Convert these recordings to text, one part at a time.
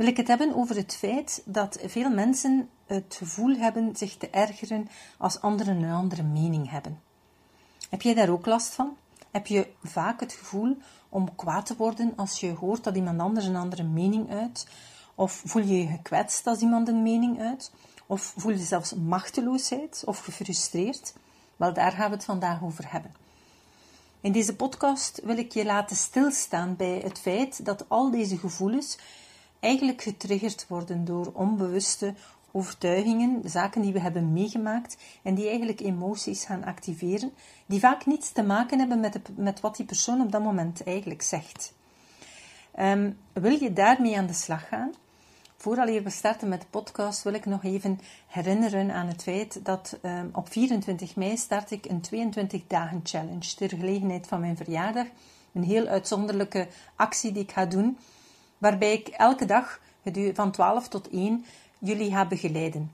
wil ik het hebben over het feit dat veel mensen het gevoel hebben zich te ergeren als anderen een andere mening hebben. Heb jij daar ook last van? Heb je vaak het gevoel om kwaad te worden als je hoort dat iemand anders een andere mening uit? Of voel je je gekwetst als iemand een mening uit? Of voel je zelfs machteloosheid of gefrustreerd? Wel, daar gaan we het vandaag over hebben. In deze podcast wil ik je laten stilstaan bij het feit dat al deze gevoelens eigenlijk getriggerd worden door onbewuste overtuigingen, zaken die we hebben meegemaakt en die eigenlijk emoties gaan activeren, die vaak niets te maken hebben met, met wat die persoon op dat moment eigenlijk zegt. Um, wil je daarmee aan de slag gaan? Vooral we starten met de podcast wil ik nog even herinneren aan het feit dat um, op 24 mei start ik een 22 dagen challenge ter gelegenheid van mijn verjaardag. Een heel uitzonderlijke actie die ik ga doen, waarbij ik elke dag van 12 tot 1 jullie ga begeleiden.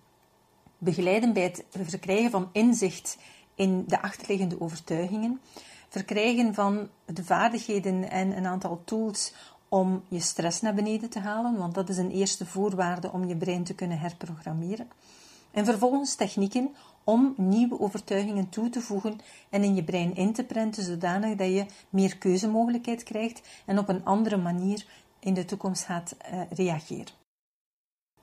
Begeleiden bij het verkrijgen van inzicht in de achterliggende overtuigingen, verkrijgen van de vaardigheden en een aantal tools om je stress naar beneden te halen, want dat is een eerste voorwaarde om je brein te kunnen herprogrammeren. En vervolgens technieken om nieuwe overtuigingen toe te voegen en in je brein in te prenten, zodanig dat je meer keuzemogelijkheid krijgt en op een andere manier in de toekomst gaat uh, reageren.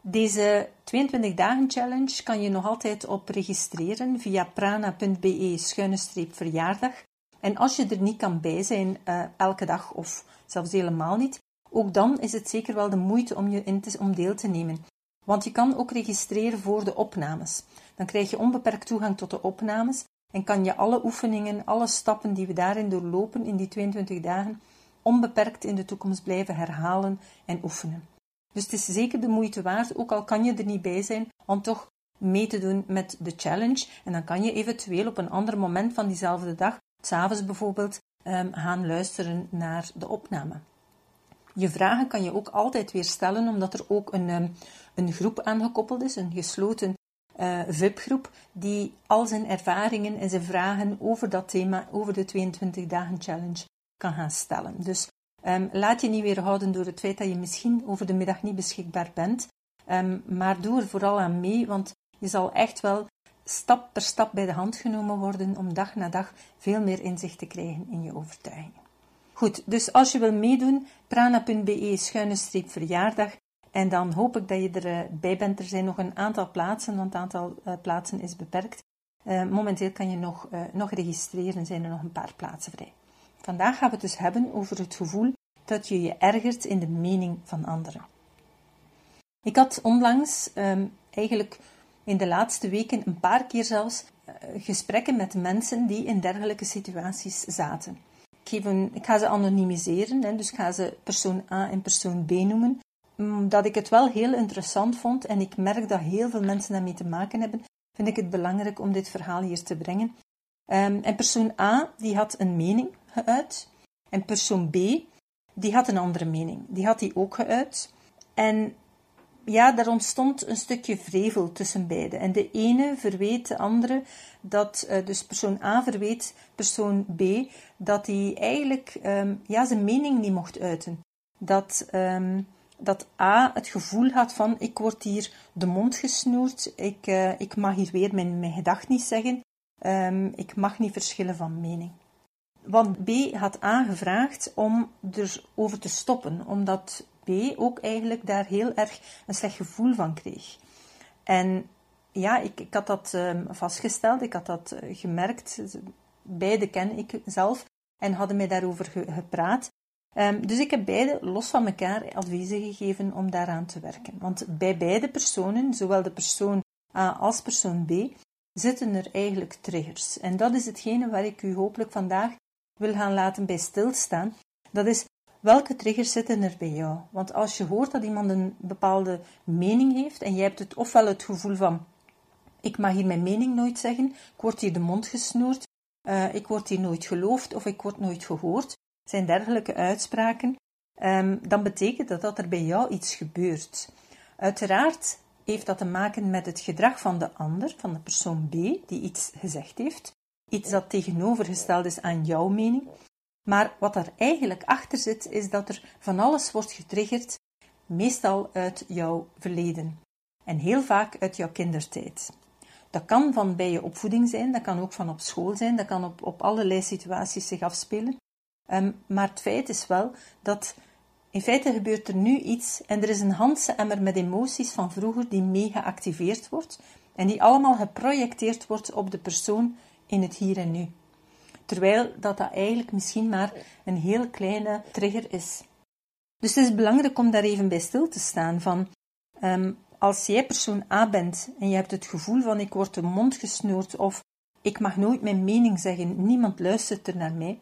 Deze 22 dagen challenge kan je nog altijd op registreren via prana.be-verjaardag. En als je er niet kan bij zijn uh, elke dag of zelfs helemaal niet, ook dan is het zeker wel de moeite om, je in te, om deel te nemen. Want je kan ook registreren voor de opnames. Dan krijg je onbeperkt toegang tot de opnames en kan je alle oefeningen, alle stappen die we daarin doorlopen in die 22 dagen, onbeperkt in de toekomst blijven herhalen en oefenen. Dus het is zeker de moeite waard, ook al kan je er niet bij zijn, om toch mee te doen met de challenge. En dan kan je eventueel op een ander moment van diezelfde dag, s'avonds bijvoorbeeld, um, gaan luisteren naar de opname. Je vragen kan je ook altijd weer stellen, omdat er ook een, um, een groep aangekoppeld is, een gesloten uh, VIP-groep, die al zijn ervaringen en zijn vragen over dat thema, over de 22 dagen challenge, kan gaan stellen. Dus um, laat je niet weerhouden door het feit dat je misschien over de middag niet beschikbaar bent, um, maar doe er vooral aan mee, want je zal echt wel stap per stap bij de hand genomen worden om dag na dag veel meer inzicht te krijgen in je overtuigingen. Goed, dus als je wil meedoen, prana.be schuine streep verjaardag. En dan hoop ik dat je erbij eh, bent. Er zijn nog een aantal plaatsen, want het aantal uh, plaatsen is beperkt. Uh, momenteel kan je nog, uh, nog registreren, zijn er nog een paar plaatsen vrij. Vandaag gaan we het dus hebben over het gevoel dat je je ergert in de mening van anderen. Ik had onlangs, um, eigenlijk in de laatste weken, een paar keer zelfs, gesprekken met mensen die in dergelijke situaties zaten. Ik, ik ga ze anonimiseren, dus ik ga ze persoon A en persoon B noemen. Omdat ik het wel heel interessant vond en ik merk dat heel veel mensen daarmee te maken hebben, vind ik het belangrijk om dit verhaal hier te brengen. Um, en persoon A, die had een mening En persoon B, die had een andere mening. Die had die ook geuit. En ja, daar ontstond een stukje vrevel tussen beiden. En de ene verweet de andere dat, uh, dus persoon A verweet persoon B, dat hij eigenlijk um, ja, zijn mening niet mocht uiten. Dat, um, dat A het gevoel had van: ik word hier de mond gesnoerd, ik, uh, ik mag hier weer mijn, mijn gedacht niet zeggen, um, ik mag niet verschillen van mening. Want B had A gevraagd om erover te stoppen, omdat B ook eigenlijk daar heel erg een slecht gevoel van kreeg. En ja, ik, ik had dat um, vastgesteld, ik had dat uh, gemerkt. Beide ken ik zelf en hadden mij daarover ge gepraat. Um, dus ik heb beide los van elkaar adviezen gegeven om daaraan te werken. Want bij beide personen, zowel de persoon A als persoon B, zitten er eigenlijk triggers. En dat is hetgene waar ik u hopelijk vandaag wil gaan laten bij stilstaan. Dat is welke triggers zitten er bij jou? Want als je hoort dat iemand een bepaalde mening heeft en jij hebt het ofwel het gevoel van ik mag hier mijn mening nooit zeggen, ik word hier de mond gesnoerd, uh, ik word hier nooit geloofd of ik word nooit gehoord, zijn dergelijke uitspraken, um, dan betekent dat dat er bij jou iets gebeurt. Uiteraard heeft dat te maken met het gedrag van de ander, van de persoon B, die iets gezegd heeft, iets dat tegenovergesteld is aan jouw mening. Maar wat er eigenlijk achter zit, is dat er van alles wordt getriggerd, meestal uit jouw verleden en heel vaak uit jouw kindertijd. Dat kan van bij je opvoeding zijn, dat kan ook van op school zijn, dat kan op, op allerlei situaties zich afspelen. Ehm, maar het feit is wel dat in feite gebeurt er nu iets en er is een handse emmer met emoties van vroeger die mee geactiveerd wordt en die allemaal geprojecteerd wordt op de persoon in het hier en nu. Terwijl dat, dat eigenlijk misschien maar een heel kleine trigger is. Dus het is belangrijk om daar even bij stil te staan van um, als jij persoon A bent en je hebt het gevoel van ik word de mond gesnoerd of ik mag nooit mijn mening zeggen, niemand luistert er naar mij,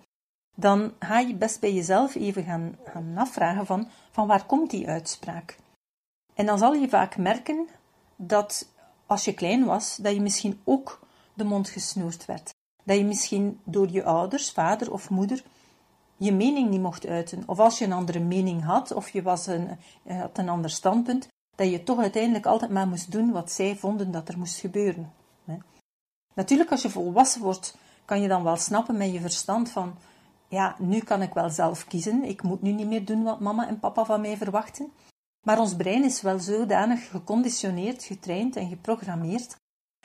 dan ga je best bij jezelf even gaan, gaan afvragen van, van waar komt die uitspraak? En dan zal je vaak merken dat als je klein was, dat je misschien ook de mond gesnoerd werd. Dat je misschien door je ouders, vader of moeder, je mening niet mocht uiten. Of als je een andere mening had, of je was een, had een ander standpunt, dat je toch uiteindelijk altijd maar moest doen wat zij vonden dat er moest gebeuren. Natuurlijk, als je volwassen wordt, kan je dan wel snappen met je verstand van, ja, nu kan ik wel zelf kiezen, ik moet nu niet meer doen wat mama en papa van mij verwachten. Maar ons brein is wel zodanig geconditioneerd, getraind en geprogrammeerd,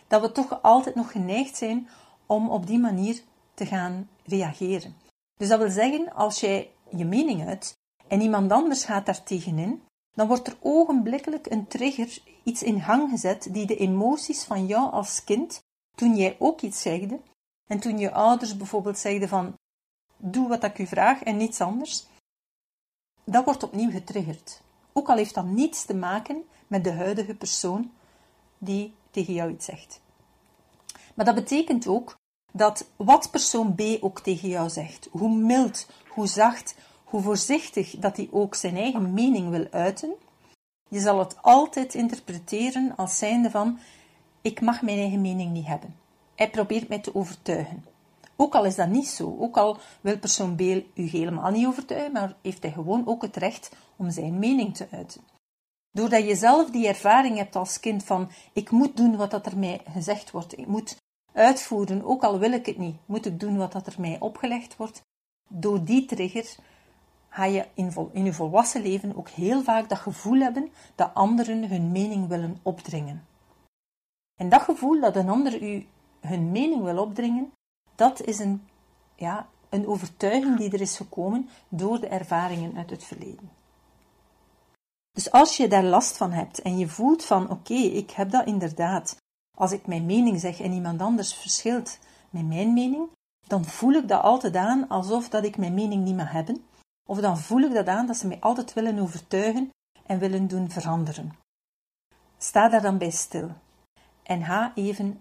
dat we toch altijd nog geneigd zijn om op die manier te gaan reageren. Dus dat wil zeggen, als jij je mening uit en iemand anders gaat daar tegenin, dan wordt er ogenblikkelijk een trigger, iets in gang gezet die de emoties van jou als kind, toen jij ook iets zegde, en toen je ouders bijvoorbeeld zeiden van doe wat ik u vraag en niets anders, dat wordt opnieuw getriggerd. Ook al heeft dat niets te maken met de huidige persoon die tegen jou iets zegt. Maar dat betekent ook dat wat persoon B ook tegen jou zegt, hoe mild, hoe zacht, hoe voorzichtig dat hij ook zijn eigen mening wil uiten, je zal het altijd interpreteren als zijnde van ik mag mijn eigen mening niet hebben. Hij probeert mij te overtuigen. Ook al is dat niet zo, ook al wil persoon B u helemaal niet overtuigen, maar heeft hij gewoon ook het recht om zijn mening te uiten. Doordat je zelf die ervaring hebt als kind van ik moet doen wat dat er mij gezegd wordt, ik moet uitvoeren, ook al wil ik het niet, moet ik doen wat dat er mij opgelegd wordt. Door die trigger ga je in, in je volwassen leven ook heel vaak dat gevoel hebben dat anderen hun mening willen opdringen. En dat gevoel dat een ander u hun mening wil opdringen, dat is een, ja, een overtuiging die er is gekomen door de ervaringen uit het verleden. Dus als je daar last van hebt en je voelt van oké, ik heb dat inderdaad, als ik mijn mening zeg en iemand anders verschilt met mijn mening, dan voel ik dat altijd aan alsof dat ik mijn mening niet mag hebben, of dan voel ik dat aan dat ze mij altijd willen overtuigen en willen doen veranderen. Sta daar dan bij stil en ga even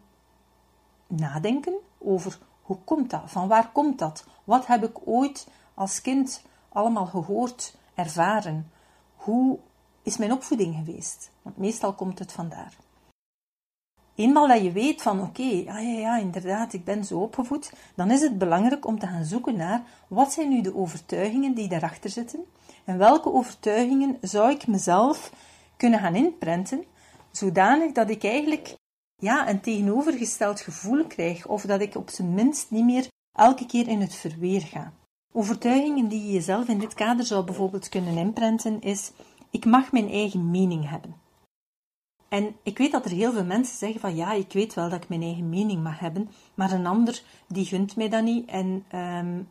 nadenken over hoe komt dat? Van waar komt dat? Wat heb ik ooit als kind allemaal gehoord, ervaren? Hoe is mijn opvoeding geweest? Want meestal komt het vandaar. Eenmaal dat je weet van oké, ja, ja, inderdaad, ik ben zo opgevoed, dan is het belangrijk om te gaan zoeken naar wat zijn nu de overtuigingen die daarachter zitten en welke overtuigingen zou ik mezelf kunnen gaan inprenten, zodanig dat ik eigenlijk ja, een tegenovergesteld gevoel krijg, of dat ik op zijn minst niet meer elke keer in het verweer ga. Overtuigingen die je jezelf in dit kader zou bijvoorbeeld kunnen inprenten is: ik mag mijn eigen mening hebben. En ik weet dat er heel veel mensen zeggen van ja, ik weet wel dat ik mijn eigen mening mag hebben, maar een ander die gunt mij dat niet en um,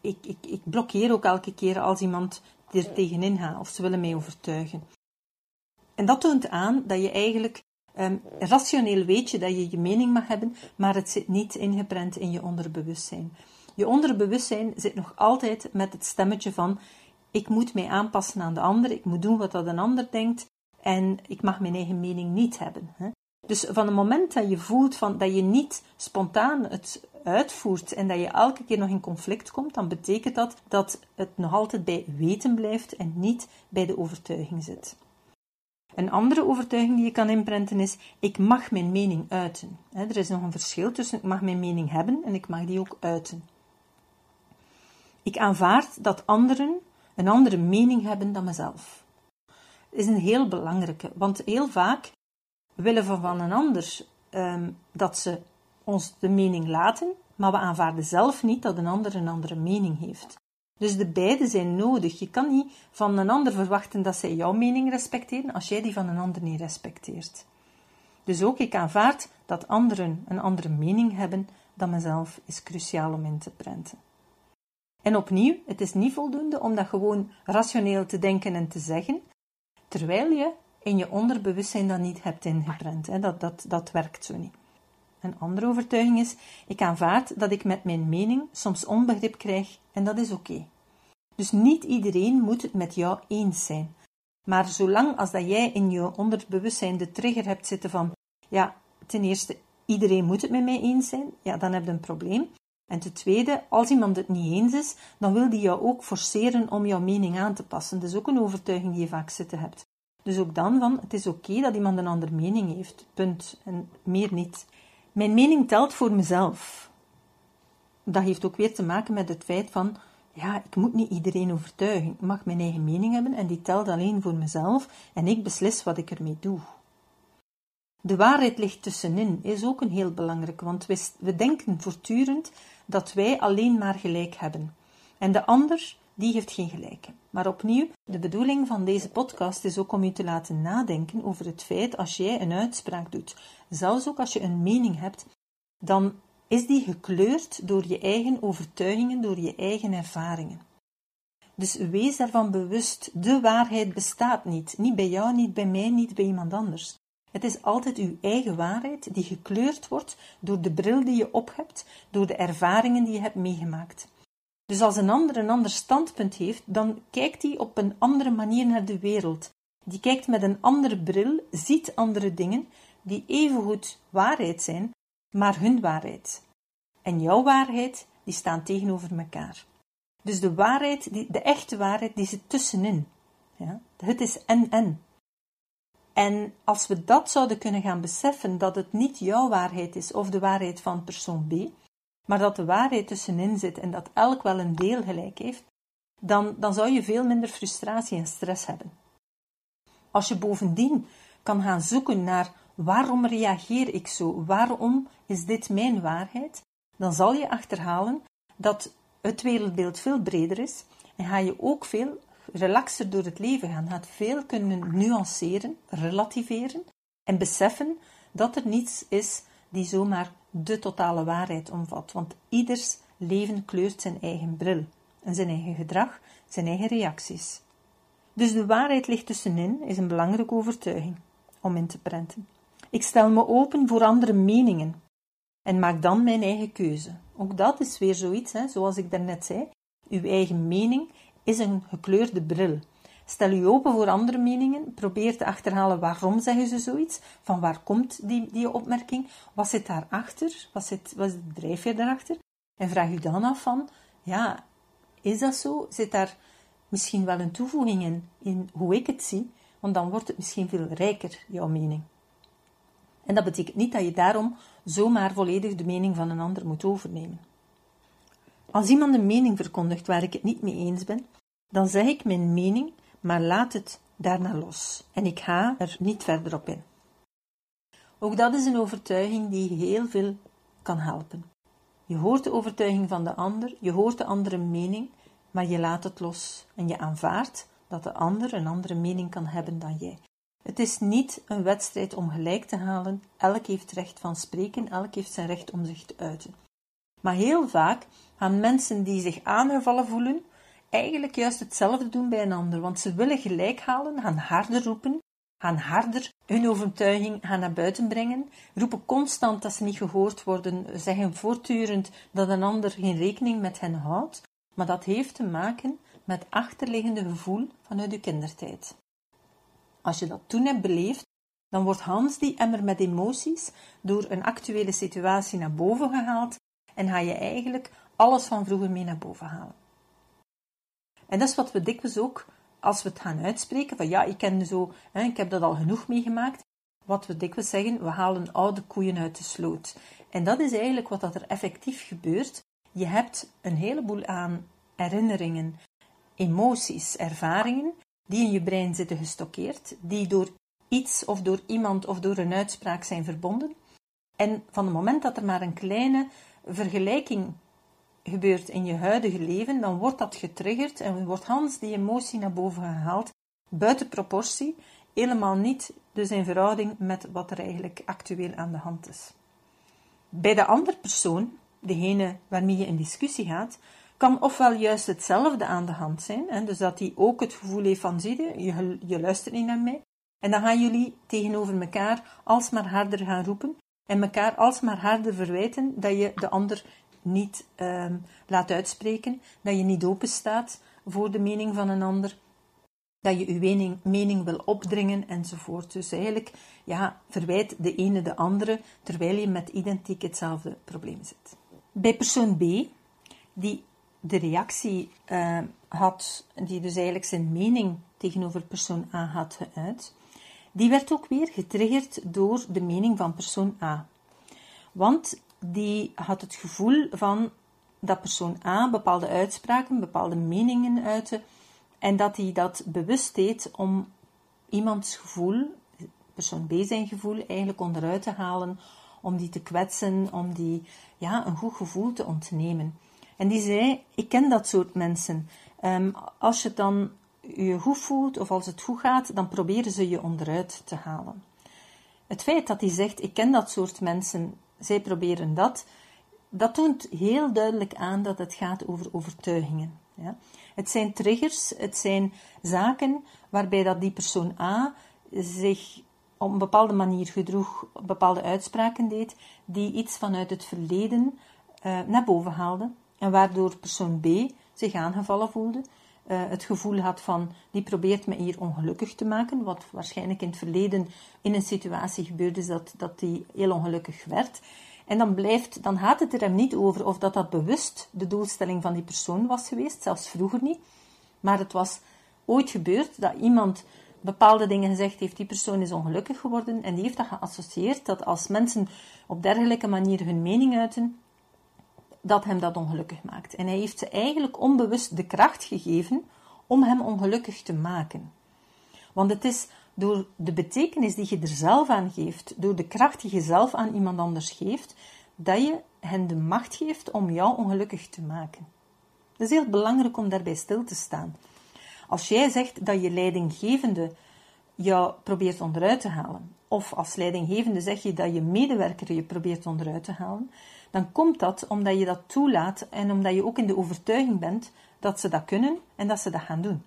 ik, ik, ik blokkeer ook elke keer als iemand er tegenin gaat of ze willen mij overtuigen. En dat toont aan dat je eigenlijk Um, rationeel weet je dat je je mening mag hebben, maar het zit niet ingeprent in je onderbewustzijn. Je onderbewustzijn zit nog altijd met het stemmetje van: ik moet mij aanpassen aan de ander, ik moet doen wat dat een ander denkt en ik mag mijn eigen mening niet hebben. Hè? Dus van het moment dat je voelt van, dat je niet spontaan het uitvoert en dat je elke keer nog in conflict komt, dan betekent dat dat het nog altijd bij weten blijft en niet bij de overtuiging zit. Een andere overtuiging die je kan inprenten is: ik mag mijn mening uiten. Er is nog een verschil tussen ik mag mijn mening hebben en ik mag die ook uiten. Ik aanvaard dat anderen een andere mening hebben dan mezelf. Dat is een heel belangrijke, want heel vaak willen we van een ander ehm, dat ze ons de mening laten, maar we aanvaarden zelf niet dat een ander een andere mening heeft. Dus de beide zijn nodig. Je kan niet van een ander verwachten dat zij jouw mening respecteren als jij die van een ander niet respecteert. Dus ook ik aanvaard dat anderen een andere mening hebben dan mezelf is cruciaal om in te prenten. En opnieuw, het is niet voldoende om dat gewoon rationeel te denken en te zeggen, terwijl je in je onderbewustzijn dat niet hebt ingeprent. Dat, dat, dat werkt zo niet. Een andere overtuiging is: ik aanvaard dat ik met mijn mening soms onbegrip krijg en dat is oké. Dus niet iedereen moet het met jou eens zijn. Maar zolang als dat jij in je onderbewustzijn de trigger hebt zitten van, ja, ten eerste, iedereen moet het met mij eens zijn, ja, dan heb je een probleem. En ten tweede, als iemand het niet eens is, dan wil die jou ook forceren om jouw mening aan te passen. Dat is ook een overtuiging die je vaak zitten hebt. Dus ook dan van, het is oké dat iemand een andere mening heeft. Punt. En meer niet. Mijn mening telt voor mezelf. Dat heeft ook weer te maken met het feit van, ja, ik moet niet iedereen overtuigen. Ik mag mijn eigen mening hebben en die telt alleen voor mezelf en ik beslis wat ik ermee doe. De waarheid ligt tussenin is ook een heel belangrijk, want we, we denken voortdurend dat wij alleen maar gelijk hebben. En de ander, die heeft geen gelijk. Maar opnieuw, de bedoeling van deze podcast is ook om u te laten nadenken over het feit als jij een uitspraak doet, zelfs ook als je een mening hebt, dan is die gekleurd door je eigen overtuigingen, door je eigen ervaringen. Dus wees daarvan bewust, de waarheid bestaat niet. Niet bij jou, niet bij mij, niet bij iemand anders. Het is altijd uw eigen waarheid die gekleurd wordt door de bril die je op hebt, door de ervaringen die je hebt meegemaakt. Dus als een ander een ander standpunt heeft, dan kijkt hij op een andere manier naar de wereld. Die kijkt met een andere bril, ziet andere dingen die evengoed waarheid zijn, maar hun waarheid. En jouw waarheid, die staan tegenover elkaar. Dus de waarheid, de echte waarheid, die zit tussenin. Ja? Het is en-en. En als we dat zouden kunnen gaan beseffen, dat het niet jouw waarheid is of de waarheid van persoon B, maar dat de waarheid tussenin zit en dat elk wel een deel gelijk heeft, dan, dan zou je veel minder frustratie en stress hebben. Als je bovendien kan gaan zoeken naar waarom reageer ik zo, waarom is dit mijn waarheid, dan zal je achterhalen dat het wereldbeeld veel breder is en ga je ook veel relaxer door het leven gaan, gaat veel kunnen nuanceren, relativeren en beseffen dat er niets is die zomaar de totale waarheid omvat, want ieders leven kleurt zijn eigen bril en zijn eigen gedrag, zijn eigen reacties. Dus de waarheid ligt tussenin is een belangrijke overtuiging om in te prenten. Ik stel me open voor andere meningen en maak dan mijn eigen keuze. Ook dat is weer zoiets, hè, zoals ik daarnet zei. Uw eigen mening is een gekleurde bril. Stel u open voor andere meningen, probeer te achterhalen waarom zeggen ze zoiets, van waar komt die, die opmerking, wat zit daarachter, wat, zit, wat is de drijfveer daarachter, en vraag u dan af van, ja, is dat zo? Zit daar misschien wel een toevoeging in, in hoe ik het zie, want dan wordt het misschien veel rijker, jouw mening. En dat betekent niet dat je daarom zomaar volledig de mening van een ander moet overnemen. Als iemand een mening verkondigt waar ik het niet mee eens ben, dan zeg ik mijn mening, maar laat het daarna los. En ik ga er niet verder op in. Ook dat is een overtuiging die heel veel kan helpen. Je hoort de overtuiging van de ander, je hoort de andere mening, maar je laat het los en je aanvaardt dat de ander een andere mening kan hebben dan jij. Het is niet een wedstrijd om gelijk te halen. Elk heeft recht van spreken, elk heeft zijn recht om zich te uiten. Maar heel vaak gaan mensen die zich aangevallen voelen, eigenlijk juist hetzelfde doen bij een ander, want ze willen gelijk halen, gaan harder roepen, gaan harder hun overtuiging gaan naar buiten brengen, roepen constant dat ze niet gehoord worden, zeggen voortdurend dat een ander geen rekening met hen houdt, maar dat heeft te maken met achterliggende gevoel vanuit uw kindertijd. Als je dat toen hebt beleefd, dan wordt Hans die emmer met emoties door een actuele situatie naar boven gehaald en ga je eigenlijk alles van vroeger mee naar boven halen. En dat is wat we dikwijls ook, als we het gaan uitspreken, van ja, ik ken zo, hè, ik heb dat al genoeg meegemaakt, wat we dikwijls zeggen, we halen oude koeien uit de sloot. En dat is eigenlijk wat dat er effectief gebeurt. Je hebt een heleboel aan herinneringen, emoties, ervaringen, die in je brein zitten gestockeerd, die door iets of door iemand of door een uitspraak zijn verbonden. En van het moment dat er maar een kleine vergelijking gebeurt in je huidige leven, dan wordt dat getriggerd en wordt Hans die emotie naar boven gehaald, buiten proportie, helemaal niet dus in verhouding met wat er eigenlijk actueel aan de hand is. Bij de andere persoon, degene waarmee je in discussie gaat, kan ofwel juist hetzelfde aan de hand zijn, hè, dus dat hij ook het gevoel heeft van, zie je, luistert niet naar mij, en dan gaan jullie tegenover elkaar alsmaar harder gaan roepen en elkaar alsmaar harder verwijten dat je de ander niet um, laat uitspreken, dat je niet open staat voor de mening van een ander, dat je je mening, mening wil opdringen enzovoort. Dus eigenlijk, ja, verwijt de ene de andere, terwijl je met identiek hetzelfde probleem zit. Bij persoon B, die de reactie uh, had, die dus eigenlijk zijn mening tegenover persoon A had geuit, die werd ook weer getriggerd door de mening van persoon A. Want die had het gevoel van dat persoon A bepaalde uitspraken, bepaalde meningen uitte en dat hij dat bewust deed om iemands gevoel, persoon B zijn gevoel, eigenlijk onderuit te halen, om die te kwetsen, om die ja, een goed gevoel te ontnemen. En die zei: Ik ken dat soort mensen. Um, als je dan je goed voelt of als het goed gaat, dan proberen ze je onderuit te halen. Het feit dat hij zegt: Ik ken dat soort mensen, zij proberen dat, dat toont heel duidelijk aan dat het gaat over overtuigingen. Ja. Het zijn triggers, het zijn zaken waarbij dat die persoon A zich op een bepaalde manier gedroeg, bepaalde uitspraken deed, die iets vanuit het verleden uh, naar boven haalde en waardoor persoon B zich aangevallen voelde, het gevoel had van die probeert me hier ongelukkig te maken, wat waarschijnlijk in het verleden in een situatie gebeurde is dat, dat die heel ongelukkig werd. En dan, blijft, dan gaat het er hem niet over of dat dat bewust de doelstelling van die persoon was geweest, zelfs vroeger niet. Maar het was ooit gebeurd dat iemand bepaalde dingen gezegd heeft, die persoon is ongelukkig geworden en die heeft dat geassocieerd dat als mensen op dergelijke manier hun mening uiten, dat hem dat ongelukkig maakt. En hij heeft ze eigenlijk onbewust de kracht gegeven om hem ongelukkig te maken. Want het is door de betekenis die je er zelf aan geeft, door de kracht die je zelf aan iemand anders geeft, dat je hen de macht geeft om jou ongelukkig te maken. Het is heel belangrijk om daarbij stil te staan. Als jij zegt dat je leidinggevende jou probeert onderuit te halen, of als leidinggevende zeg je dat je medewerker je probeert onderuit te halen, dan komt dat omdat je dat toelaat en omdat je ook in de overtuiging bent dat ze dat kunnen en dat ze dat gaan doen.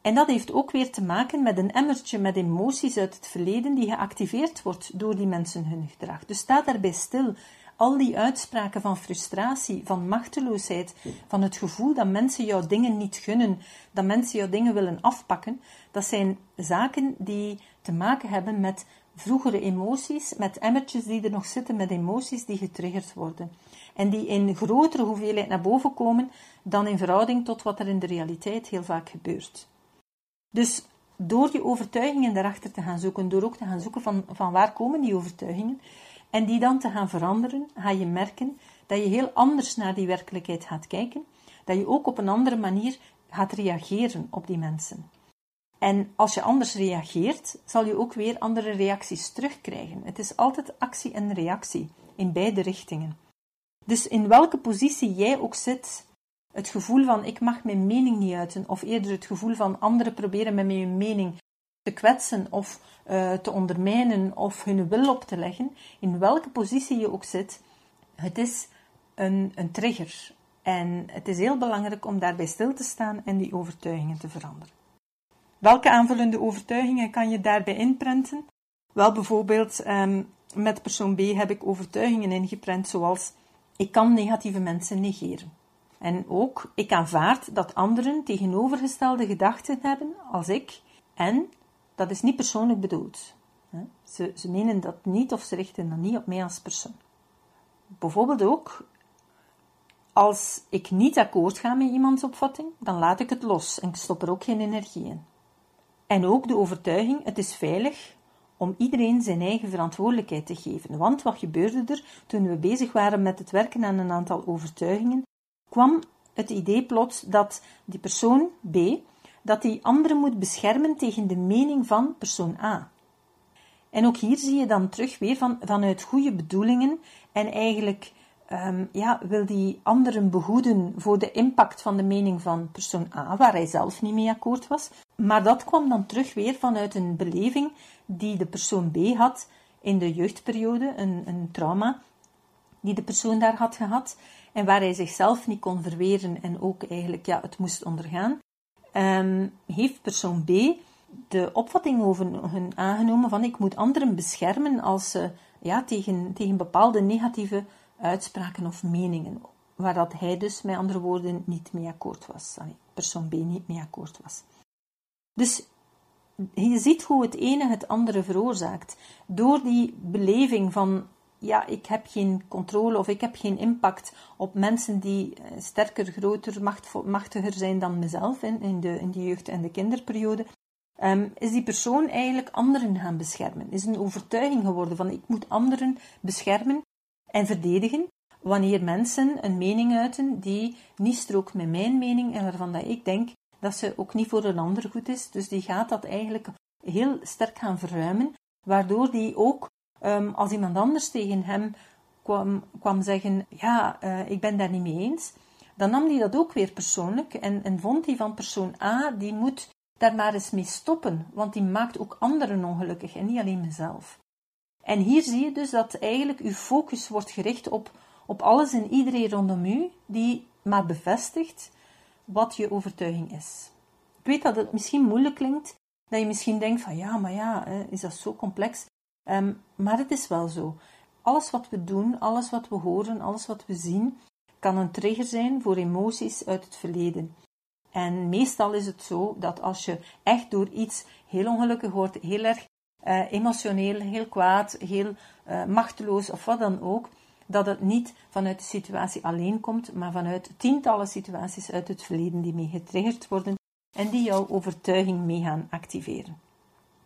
En dat heeft ook weer te maken met een emmertje met emoties uit het verleden die geactiveerd wordt door die mensen hun gedrag. Dus sta daarbij stil. Al die uitspraken van frustratie, van machteloosheid, van het gevoel dat mensen jou dingen niet gunnen, dat mensen jou dingen willen afpakken, dat zijn zaken die te maken hebben met vroegere emoties, met emmertjes die er nog zitten met emoties die getriggerd worden. En die in grotere hoeveelheid naar boven komen dan in verhouding tot wat er in de realiteit heel vaak gebeurt. Dus door die overtuigingen daarachter te gaan zoeken, door ook te gaan zoeken van, van waar komen die overtuigingen, en die dan te gaan veranderen, ga je merken dat je heel anders naar die werkelijkheid gaat kijken, dat je ook op een andere manier gaat reageren op die mensen. En als je anders reageert, zal je ook weer andere reacties terugkrijgen. Het is altijd actie en reactie in beide richtingen. Dus in welke positie jij ook zit, het gevoel van ik mag mijn mening niet uiten, of eerder het gevoel van anderen proberen met mijn mening te kwetsen of uh, te ondermijnen of hun wil op te leggen, in welke positie je ook zit, het is een, een trigger. En het is heel belangrijk om daarbij stil te staan en die overtuigingen te veranderen. Welke aanvullende overtuigingen kan je daarbij inprenten? Wel, bijvoorbeeld um, met persoon B heb ik overtuigingen ingeprent zoals ik kan negatieve mensen negeren. En ook ik aanvaard dat anderen tegenovergestelde gedachten hebben als ik en dat is niet persoonlijk bedoeld. Ze, ze menen dat niet of ze richten dat niet op mij als persoon. Bijvoorbeeld ook, als ik niet akkoord ga met iemands opvatting, dan laat ik het los en ik stop er ook geen energie in. En ook de overtuiging, het is veilig om iedereen zijn eigen verantwoordelijkheid te geven. Want wat gebeurde er toen we bezig waren met het werken aan een aantal overtuigingen? Kwam het idee plots dat die persoon B, dat die anderen moet beschermen tegen de mening van persoon A. En ook hier zie je dan terug weer van, vanuit goede bedoelingen en eigenlijk Ehm, ja, wil die anderen behoeden voor de impact van de mening van persoon A, waar hij zelf niet mee akkoord was. Maar dat kwam dan terug weer vanuit een beleving die de persoon B had in de jeugdperiode, een, een trauma die de persoon daar had gehad, en waar hij zichzelf niet kon verweren en ook eigenlijk ja, het moest ondergaan, um, heeft persoon B de opvatting over hun aangenomen van ik moet anderen beschermen als ze ja, tegen, tegen bepaalde negatieve uitspraken of meningen, waar dat hij dus met andere woorden niet mee akkoord was, persoon B niet mee akkoord was. Dus je ziet hoe het ene het andere veroorzaakt. Door die beleving van, ja, ik heb geen controle of ik heb geen impact op mensen die eh, sterker, groter, machtiger zijn dan mezelf in, in, de, in de jeugd- en de kinderperiode, um, is die persoon eigenlijk anderen gaan beschermen. Is een overtuiging geworden van, ik moet anderen beschermen en verdedigen wanneer mensen een mening uiten die niet strookt met mijn mening en waarvan dat ik denk dat ze ook niet voor een ander goed is. Dus die gaat dat eigenlijk heel sterk gaan verruimen, waardoor die ook, um, als iemand anders tegen hem kwam, kwam zeggen, ja, uh, ik ben daar niet mee eens, dan nam hij dat ook weer persoonlijk en, en vond hij van persoon A, die moet daar maar eens mee stoppen, want die maakt ook anderen ongelukkig en niet alleen mezelf. En hier zie je dus dat eigenlijk uw focus wordt gericht op, op alles en iedereen rondom u, die maar bevestigt wat je overtuiging is. Ik weet dat het misschien moeilijk klinkt, dat je misschien denkt van ja, maar ja, is dat zo complex? Ehm, maar het is wel zo. Alles wat we doen, alles wat we horen, alles wat we zien, kan een trigger zijn voor emoties uit het verleden. En meestal is het zo dat als je echt door iets heel ongelukkig wordt, heel erg uh, emotioneel, heel kwaad, heel uh, machteloos of wat dan ook, dat het niet vanuit de situatie alleen komt, maar vanuit tientallen situaties uit het verleden die mee getriggerd worden en die jouw overtuiging mee gaan activeren.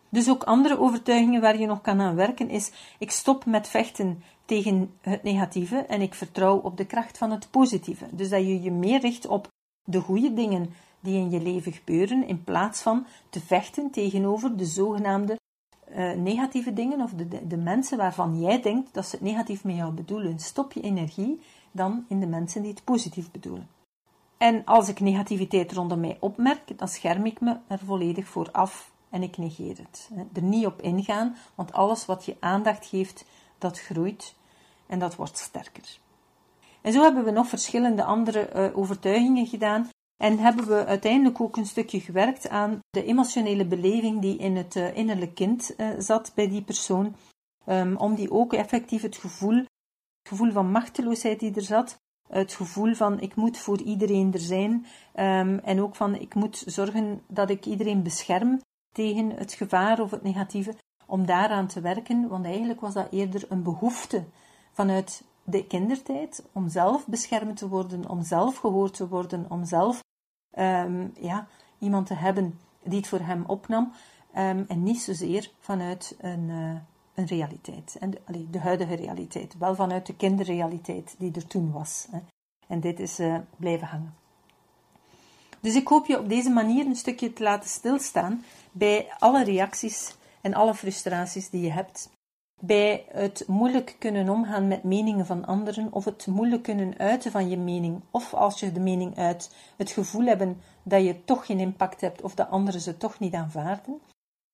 Dus ook andere overtuigingen waar je nog kan aan werken is: ik stop met vechten tegen het negatieve en ik vertrouw op de kracht van het positieve. Dus dat je je meer richt op de goede dingen die in je leven gebeuren, in plaats van te vechten tegenover de zogenaamde uh, negatieve dingen of de, de, mensen waarvan jij denkt dat ze het negatief met jou bedoelen. Stop je energie dan in de mensen die het positief bedoelen. En als ik negativiteit rondom mij opmerk, dan scherm ik me er volledig voor af en ik negeer het. Er niet op ingaan, want alles wat je aandacht geeft, dat groeit en dat wordt sterker. En zo hebben we nog verschillende andere uh, overtuigingen gedaan en hebben we uiteindelijk ook een stukje gewerkt aan de emotionele beleving die in het uh, innerlijk kind uh, zat bij die persoon, um, om die ook effectief het gevoel, het gevoel van machteloosheid die er zat, het gevoel van ik moet voor iedereen er zijn um, en ook van ik moet zorgen dat ik iedereen bescherm tegen het gevaar of het negatieve, om daaraan te werken, want eigenlijk was dat eerder een behoefte vanuit de kindertijd om zelf beschermd te worden, om zelf gehoord te worden, om zelf um, ja, iemand te hebben die het voor hem opnam. Um, en niet zozeer vanuit een, uh, een realiteit. En de, de, huidige realiteit. Wel vanuit de kinderrealiteit die er toen was. Hè. En dit is uh, blijven hangen. Dus ik hoop je op deze manier een stukje te laten stilstaan bij alle reacties en alle frustraties die je hebt bij het moeilijk kunnen omgaan met meningen van anderen of het moeilijk kunnen uiten van je mening, of als je de mening uit, het gevoel hebben dat je toch geen impact hebt of dat anderen ze toch niet aanvaarden.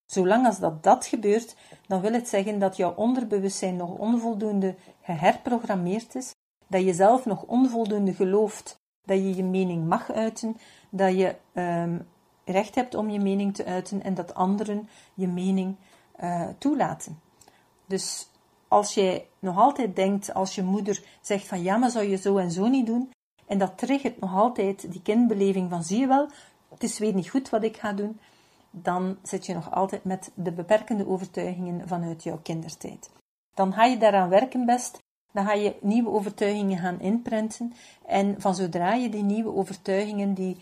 Zolang als dat, dat gebeurt, dan wil het zeggen dat jouw onderbewustzijn nog onvoldoende geherprogrammeerd is, dat je zelf nog onvoldoende gelooft dat je je mening mag uiten, dat je um, recht hebt om je mening te uiten en dat anderen je mening uh, toelaten. Dus als jij nog altijd denkt, als je moeder zegt van ja, maar zou je zo en zo niet doen, en dat triggert nog altijd die kindbeleving van zie je wel, het is weer niet goed wat ik ga doen, dan zit je nog altijd met de beperkende overtuigingen vanuit jouw kindertijd. Dan ga je daaraan werken best, dan ga je nieuwe overtuigingen gaan inprenten en van zodra je die nieuwe overtuigingen, die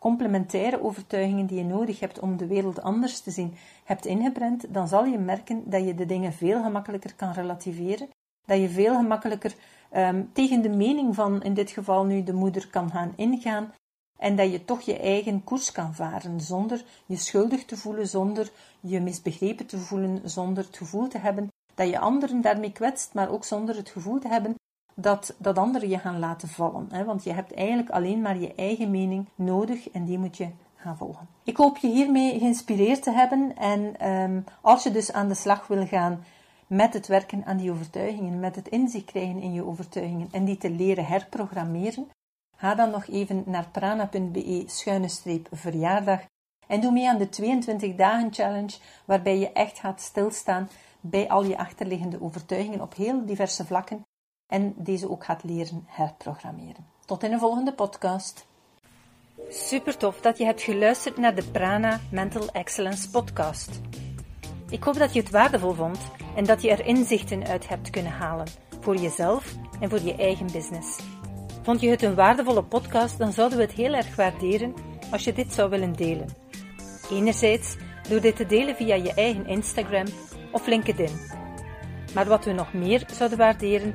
complementaire overtuigingen die je nodig hebt om de wereld anders te zien, hebt ingeprent, dan zal je merken dat je de dingen veel gemakkelijker kan relativeren, dat je veel gemakkelijker um, tegen de mening van, in dit geval nu, de moeder kan gaan ingaan en dat je toch je eigen koers kan varen zonder je schuldig te voelen, zonder je misbegrepen te voelen, zonder het gevoel te hebben dat je anderen daarmee kwetst, maar ook zonder het gevoel te hebben dat, dat anderen je gaan laten vallen. Hè? Want je hebt eigenlijk alleen maar je eigen mening nodig en die moet je gaan volgen. Ik hoop je hiermee geïnspireerd te hebben en um, als je dus aan de slag wil gaan met het werken aan die overtuigingen, met het inzicht krijgen in je overtuigingen en die te leren herprogrammeren, ga dan nog even naar prana.be schuine streep verjaardag en doe mee aan de 22 dagen challenge waarbij je echt gaat stilstaan bij al je achterliggende overtuigingen op heel diverse vlakken en deze ook gaat leren herprogrammeren. Tot in een volgende podcast. Super tof dat je hebt geluisterd naar de Prana Mental Excellence podcast. Ik hoop dat je het waardevol vond en dat je er inzichten uit hebt kunnen halen voor jezelf en voor je eigen business. Vond je het een waardevolle podcast, dan zouden we het heel erg waarderen als je dit zou willen delen. Enerzijds door dit te delen via je eigen Instagram of LinkedIn. Maar wat we nog meer zouden waarderen